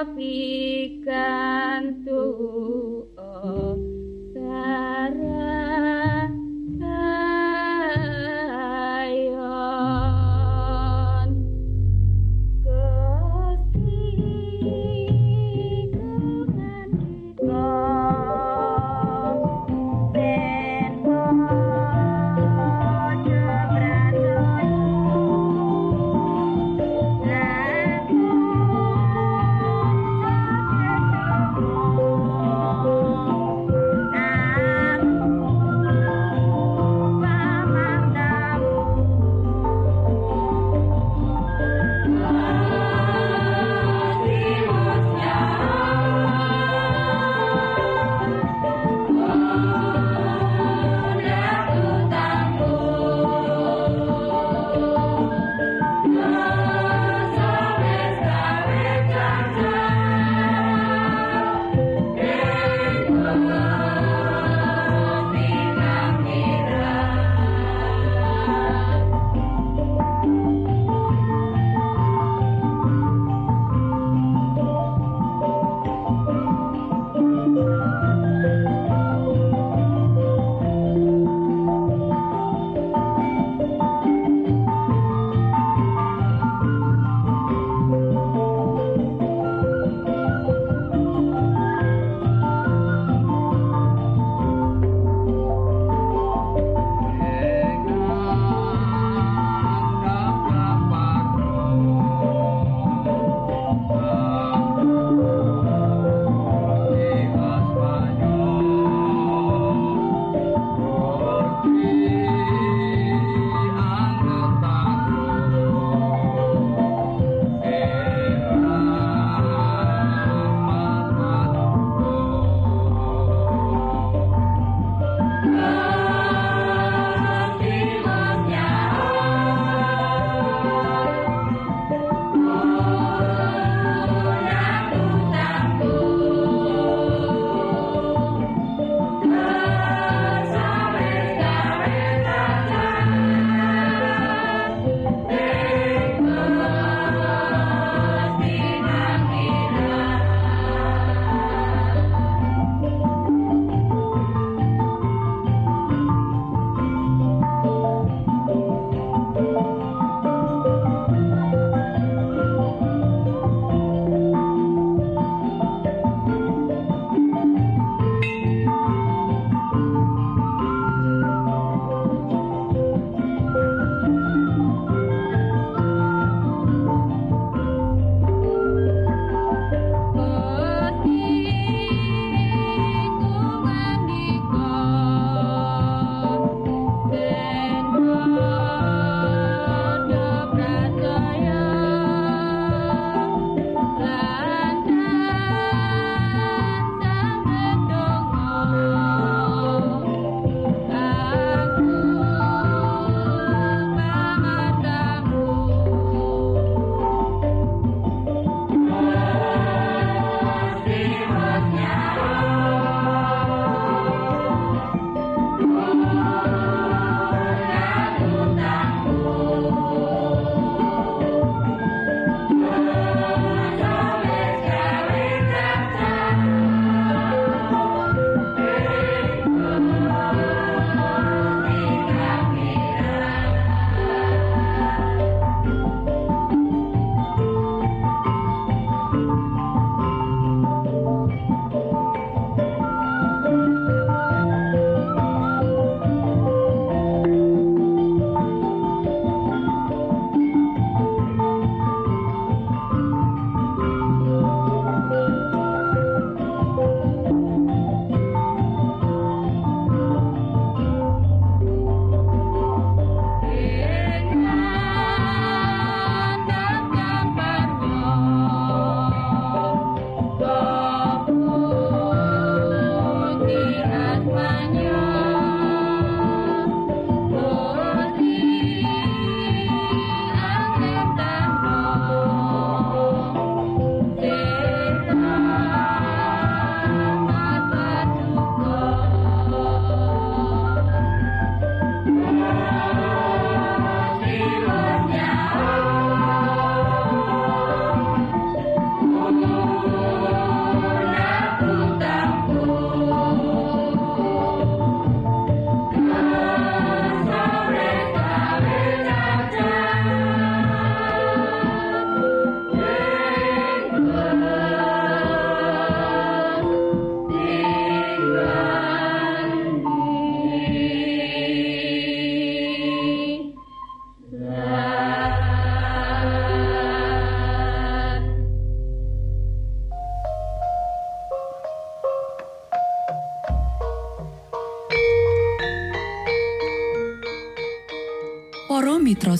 Tapi rafika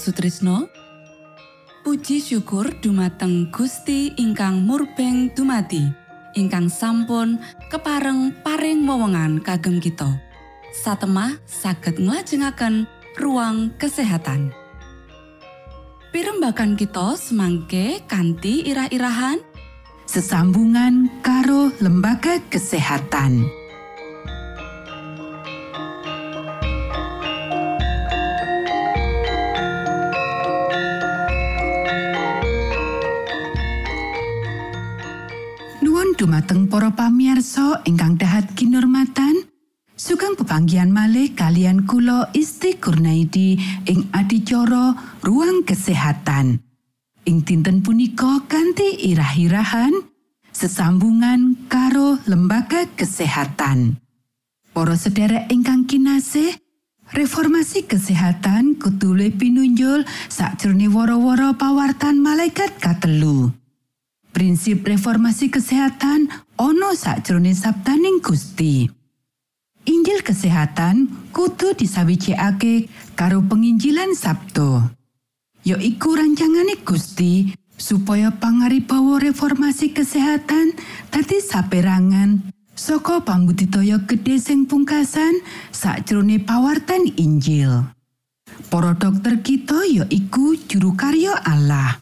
Sutrisno. Puji syukur dumateng Gusti ingkang murbeng dumati ingkang sampun kepareng paring wewenngan kagem kita. Satemah saged nglajengaken ruang kesehatan. Pirembakan kita semangke kanthi irah-irahan. Sesambungan karo lembaga kesehatan. Dumateng para pamiarsa ingkang dahat kinurmatan. Sugeng pepanggihan malih kalian kula Isti Kurnaidi ing adicara Ruang Kesehatan. Ing dinten punika kanthi irah-irahan sesambungan karo lembaga kesehatan. Para sederek ingkang kinasih, reformasi kesehatan kudu pinunjul sakjroning wara-wara pawartan malaikat katelu. Prinsip reformasi kesehatan ono sakjroning sabdaning Gusti. Injil kesehatan kudu disawijekake karo penginjilan Sabto. Ya iku rancangane Gusti supaya pangaribawa reformasi kesehatan dadi saperangan saka pambudidaya gedhe sing pungkasan sakjroning pawartan Injil. Para dokter kita ya iku juru karya Allah.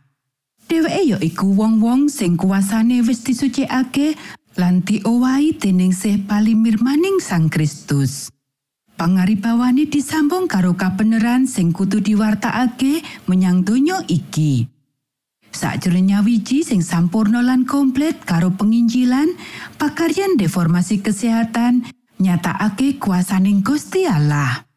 Dheweke ya iku wong-wong sing kuasane wis disucikake lan diowahi dening Sih Palimirmaning Sang Kristus. Pangaribawane disambung karo kabeneran sing kudu diwartakake menyang donya iki. Sakjroning nyawiji sing sampurna lan komplit karo penginjilan, pakaryan reformasi kesehatan nyatakake kuasaning Gusti Allah.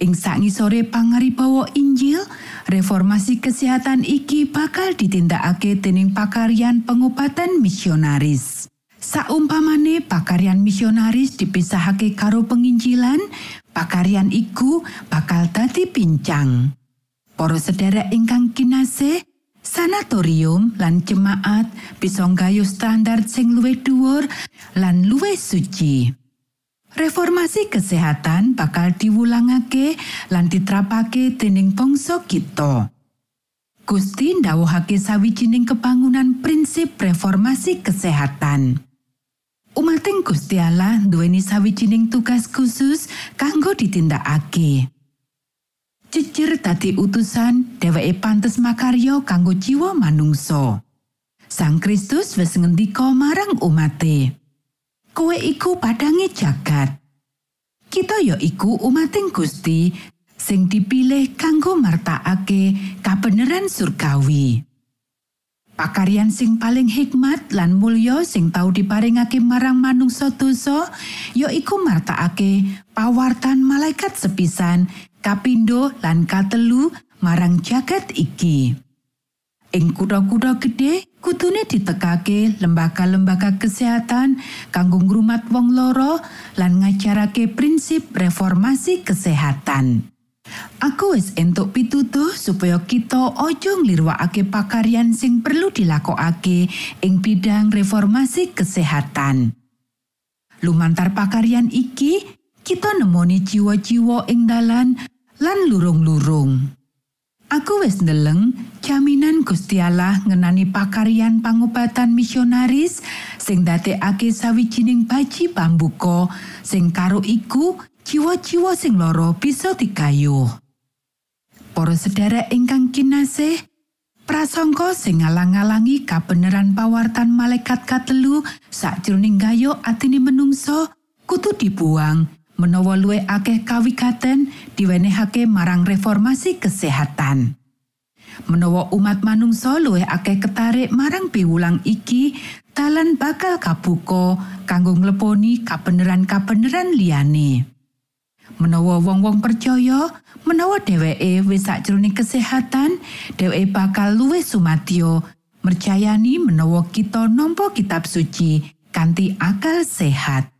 Ing sangisore pangaribawa Injil, reformasi kesehatan iki bakal ditindakake dening pakaryan pengobatan misionaris. Saumpamane pakaryan misionaris dipisahake karo penginjilan, pakaryan iku bakal dadi pincang. Para sederek ingkang kinasih, sanatorium lan jemaat bisa nggayuh standar sing luwih dhuwur lan luwih suci. Reformasi kesehatan bakal diwulangake lan diterapake dening bangsa kita. Gusti ndawuhake sawijining kebangunan prinsip reformasi kesehatan. Umating Gusti Allah duweni sawijining tugas khusus kanggo ditindakake. Jejer dadi utusan, dheweke pantes makarya kanggo jiwa manungsa. Sang Kristus wis ngendika marang umate. Kowe iku padange jagat. Kita ya iku umating Gusti sing dipilih kanggo martakake kabeneran surgawi. Pakaryan sing paling hikmat lan mulya sing tau diparingake marang manungsa dosa ya iku martakake pawartan malaikat sepisan kapindo lan katelu marang jagat iki. Ing kutha-kutha gedhe kudune ditekake lembaga-lembaga kesehatan kanggo ngrumat wong loro lan ngajarake prinsip reformasi kesehatan. Aku wis entuk pitutuh supaya kita ojo nglirwakake pakaryan sing perlu dilakokake ing bidang reformasi kesehatan. Lumantar pakaryan iki, kita nemoni jiwa-jiwa ing dalan lan lurung-lurung. Aku wis ndeleng jaminan Gusti Allah ngenani pakaryan pangobatan misionaris sing ndadekake sawijining baji pambuka sing karo iku jiwa-jiwa sing loro bisa digayuh. Para sedherek ingkang kinasih, prasangka sing ngalang-alangi kabeneran pawartan malaikat katelu sakjroning gayuh atine menungso kudu dibuang menawa luwih akeh kawigaten diwenehake marang reformasi kesehatan. Menawa umat manungsa luwih akeh ketarik marang piwulang iki, dalan bakal kabuka kanggo ngleponi kabeneran-kabeneran liyane. Menawa wong-wong percaya menawa dheweke wis sakjroning kesehatan, dheweke bakal luwih sumadyo mercayani menawa kita nampa kitab suci kanthi akal sehat.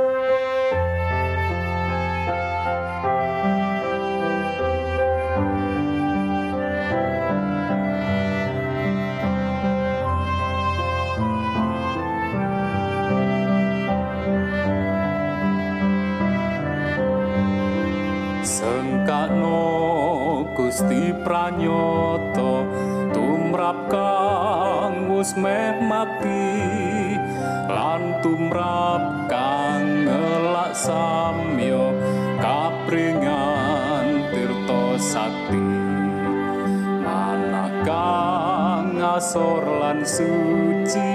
Sengkakno Gusti pranyoto tumrap kang wis meh mati lan tumrap kang ngelak samyo kapringan tirta sakti. Manah kang ngasor lan suci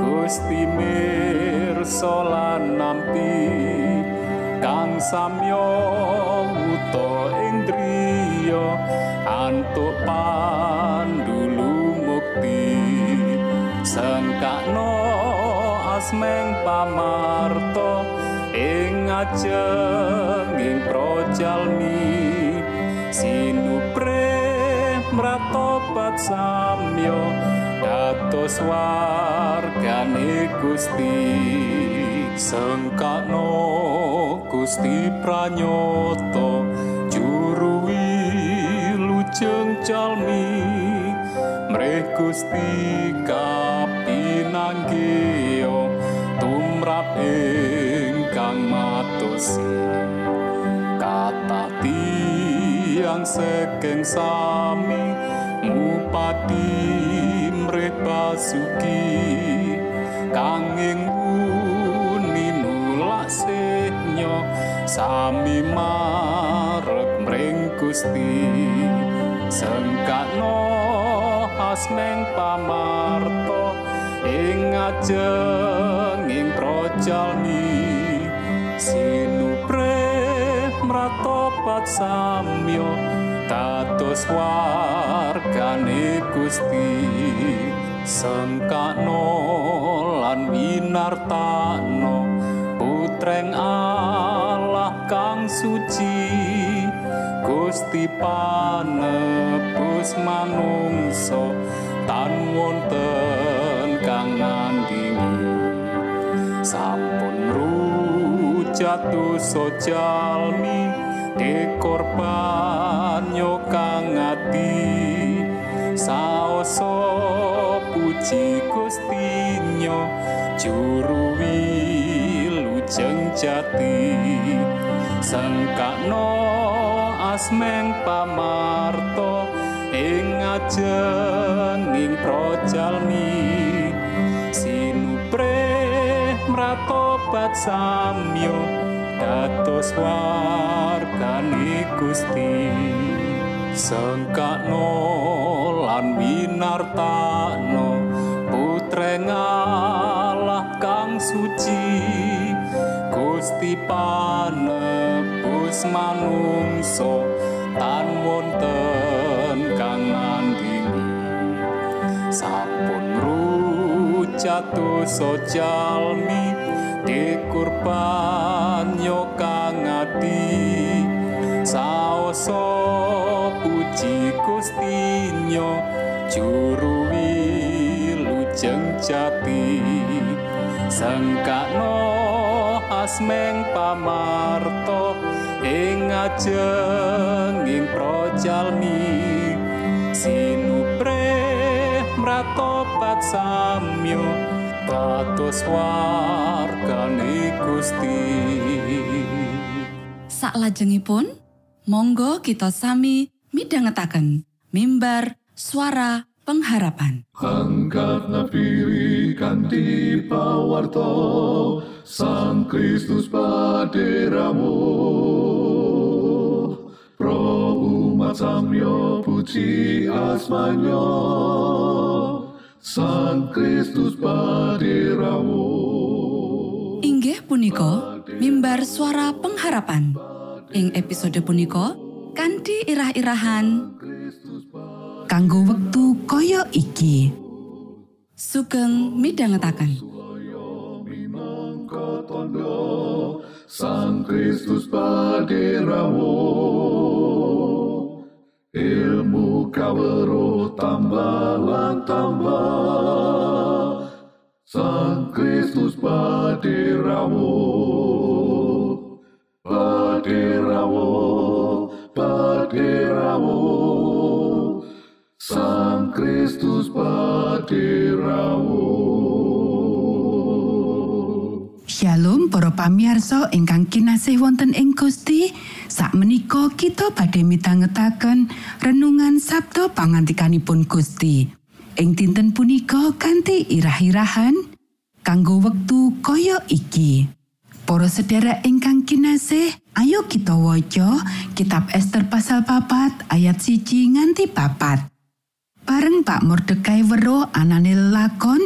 Gusti mirsa lan nampi kang samyo wuto ing driya antuk pandulu mukti. Sengkakno asmeng pamarto ing ajenging projalmi sinupre mratobat samyo dados wargane Gusti. Sengkakno Gusti pranyoto jalmi mreh Gusti kapinanggih tumrap ingkang matosi kata tiang sekeng sami ngupati mreh basuki. Kanging sami marep mring Gusti sengkakno asmeng pamarto ing ajenging projalmi sinupre mratobat samyo dados wargane Gusti. Sengkakno lan winartano putreng Allah kang suci Gusti panebus manungso tan wonten kang nandingi. Sampun rujatuh sojalmi dekorban kang ati. Saoso puji Gustinyo juru wilujeng jati. Sengkakno asmeng pamarto ing ajenging projalmi. Sinupre mratobat samyo dados wargane Gusti. Sengkakno lan winartano manungso tan wonten kang nandingi sampun rujatuh sojalmi dikurban yo kang ati saoso puji Gustinyo juru wilujeng jati. Sengkakno asmeng pamarto ing ajenging projalmi sinupre mratobat samyo dados wargane Gusti. Saklajengipun, monggo kita sami midhangetaken mimbar suara pengharapan. Angkat nafiri kanthi pawarto Sang Kristus paderamu. Pro umat samyo puji asmanyo Sang Kristus paderamu. Inggih punika mimbar suara pengharapan. Ing episode punika kanthi irah-irahan Kanggo wektu kaya iki. sugeng midhangetaken. Sang Kristus paderamu ilmu kawero tambah tambah. Sang Kristus paderamu paderamu paderamu Sang Kristus paderamu Shalom para pamiarsa ingkang kinasih wonten ing Gusti. Sakmenika kita badhe midhangetaken renungan Sabda pangantikanipun Gusti. Ing dinten punika kanthi irah-irahan kanggo wektu kaya iki. Para sedherek ingkang kinasih, ayo kita waca kitab Ester pasal papat ayat siji nganti papat. Bareng Pak Mordekai weruh anane lakon.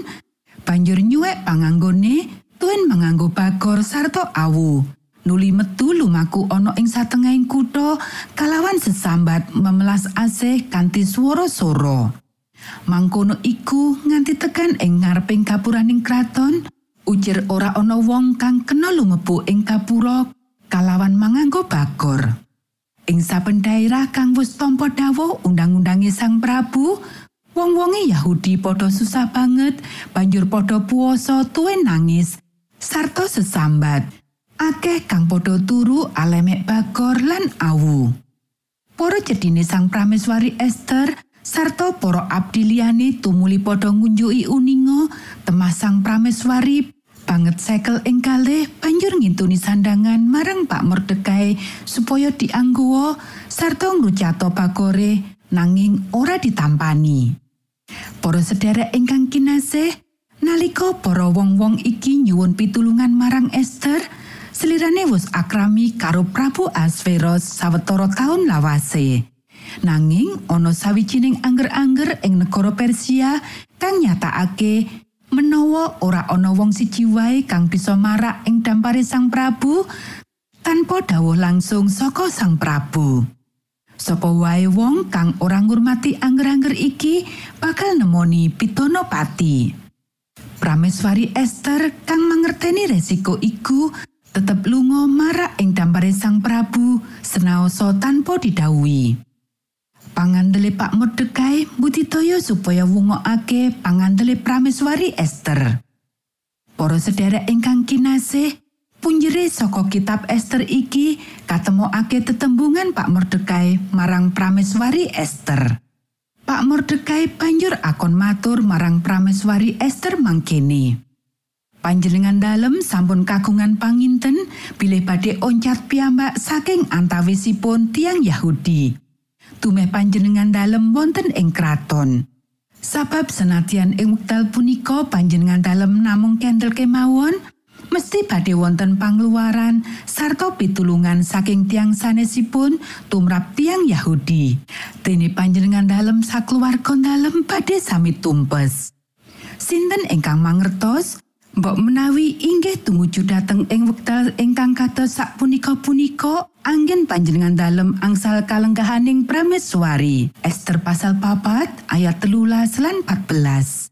Banjur nyuwek panganggone tuen manganggo bagor sarta awu. Nuli metu lumaku ana ing satengahing kutha kalawan sesambat memelas asih kanthi swara soro mangkono iku nganti tekan ing ngareping gapuraning kraton ujar ora ana wong kang kena lumebu ing gapura kalawan manganggo bagor ing saben daerah kang wis tampa dawuh undang-undange Sang Prabu wong-wonge Yahudi padha susah banget banjur padha puasa tuwin nangis sarta sesambat. Akeh kang padha turu alemek bagor lan awu. Para jedine Sang Prameswari Esther sarta para abdi liyane tumuli padha ngunjuki uninga temah Sang Prameswari banget sekel ing kalih banjur ngintuni sandangan marang Pak Mordekai supaya diangguwa sarta ngrucato bagore nanging ora ditampani. Para sedherek ingkang kinasih, nalika para wong-wong iki nyuwun pitulungan marang Esther, selirane wis akrami karo Prabu Asveros sawetara taun lawase. Nanging ana sawijining angger-angger ing negara Persia kang nyatakake menawa ora ana wong siji wae kang bisa marak ing dampare Sang Prabu tanpa dawuh langsung saka Sang Prabu. Sapa wae wong kang ora ngurmati angger-angger iki bakal nemoni pitono pati. Prameswari Esther kang mangerteni resiko iku tetep lunga marak ing dampare Sang Prabu senaosa tanpa didhawuhi. Pangandele Pak Mordekai mbudidaya supaya wungokake pangandele Prameswari Esther. Para sedherek ingkang kinasih, punjere saka kitab Esther iki katemokake tetembungan Pak Mordekai marang Prameswari Esther. Pak Mordekai banjur akon matur marang Prameswari Esther mangkene. Panjenengan dalem sampun kagungan panginten bilih badhe oncat piyambak saking antawisipun tiang Yahudi. Tumeh panjenengan dalem wonten ing kraton. Sabab senatian ing wekdal punika panjenengan dalem namung kendel kemawon, mesti badhe wonten pangluaran sarta pitulungan saking tiang sanesipun tumrap tiang Yahudi. Dene panjenengan dalem sakluwarga dalem badhe sami tumpes. Sinten ingkang mangertos Mbok menawi inggih tumuju dhateng ing wekdal ingkang kados sapunika-punika anggen panjenengan dalem angsal kalenggahaning prameswari Ester pasal papat ayat telulas lan 14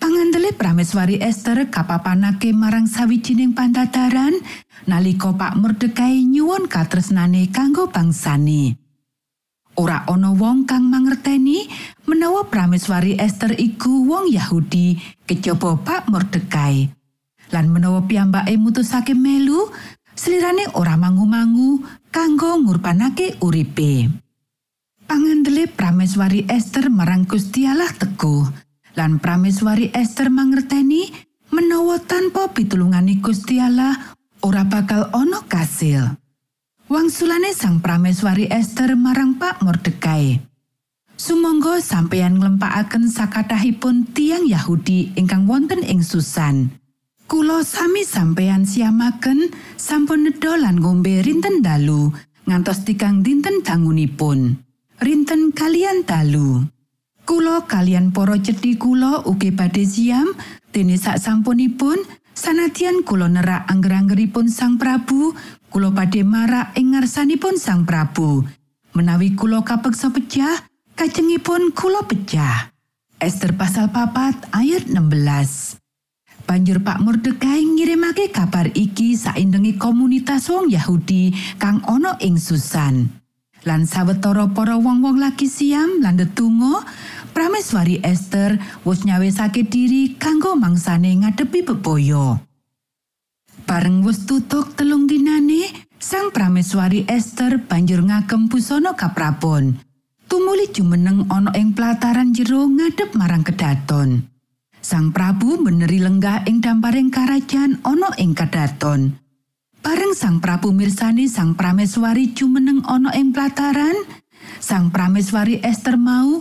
Pangandele prameswari Esther kapapanake marang sawijining pandataran nalika Pak Mordekai nyuwun katresnane kanggo bangsane. Ora ana wong kang mangerteni menawa prameswari Esther iku wong Yahudi kejaba Pak Mordekai. Lan menawa piyambake mutusake melu, selirane ora mangu-mangu kanggo ngurbanake uripe. Pangandele prameswari Esther marang Gusti Allah teguh. Lan prameswari Esther mangerteni menawa tanpa pitulungane Gusti Allah ora bakal ana kasil. Wangsulane sang prameswari Esther marang Pak Mordekai. Sumangga sampeyan nglempakaken sakathahipun tiang Yahudi ingkang wonten ing Susan. Kulo sami sampeyan siamaken sampun nedha lan ngombe rinten dalu ngantos tikang dinten dangunipun. Rinten kalian dalu. Kulo kalian para cedhi kulo ugi badhe siam dene sak sampunipun sanadyan kulo nerak angger-anggeripun Sang Prabu, kulo badhe marak ing ngarsanipun Sang Prabu. Menawi kulo kapeksa pecah, kajengipun kulo pecah. Ester pasal papat ayat 16. Banjur Pak Mordekai ngirimake kabar iki saindenge komunitas wong Yahudi kang ana ing Susan. Lan sawetara para wong-wong lagi siam lan ndedonga, Prameswari Esther wis nyawesake diri kanggo mangsane ngadepi bebaya. Bareng wis tutuk telung dinane, Sang Prameswari Esther banjur ngagem busana kaprabon. Tumuli jumeneng ana ing pelataran jero ngadep marang kedaton. Sang Prabu meneri lenggah ing damparing karajan ana ing kedaton. Bareng Sang Prabu mirsani Sang Prameswari jumeneng ana ing pelataran, Sang Prameswari Esther mau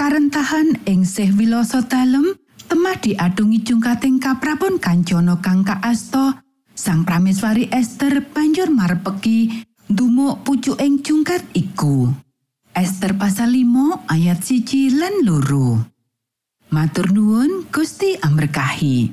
karentahan ing sih wiloso dalem temah diadungi jungkating kaprabon kancana kang kaasta Sang Prameswari Esther banjur marepeki ndumuk pucuking jungkat iku. Esther pasal 5 ayat siji lan loro. Matur nuwun Gusti amberkahi.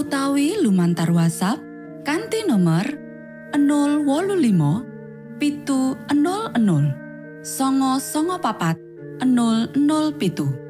utawi lumantar WhatsApp kanti nomor 025 pitu 00 songo songo papat 00